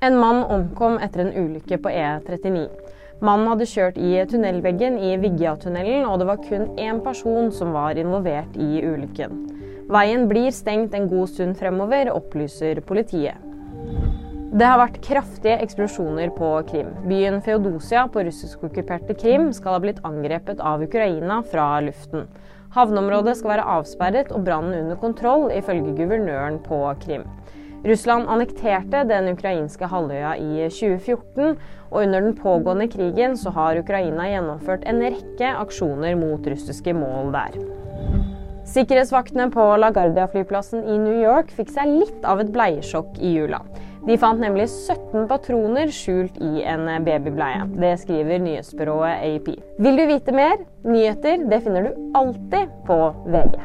En mann omkom etter en ulykke på E39. Mannen hadde kjørt i tunnelveggen i Viggjatunnelen, og det var kun én person som var involvert i ulykken. Veien blir stengt en god stund fremover, opplyser politiet. Det har vært kraftige eksplosjoner på Krim. Byen Feodosia på russisk-okkuperte Krim skal ha blitt angrepet av Ukraina fra luften. Havneområdet skal være avsperret og brannen under kontroll, ifølge guvernøren på Krim. Russland annekterte den ukrainske halvøya i 2014, og under den pågående krigen så har Ukraina gjennomført en rekke aksjoner mot russiske mål der. Sikkerhetsvaktene på LaGuardia-flyplassen i New York fikk seg litt av et bleiesjokk i jula. De fant nemlig 17 patroner skjult i en babybleie. Det skriver nyhetsbyrået AP. Vil du vite mer? Nyheter det finner du alltid på VG.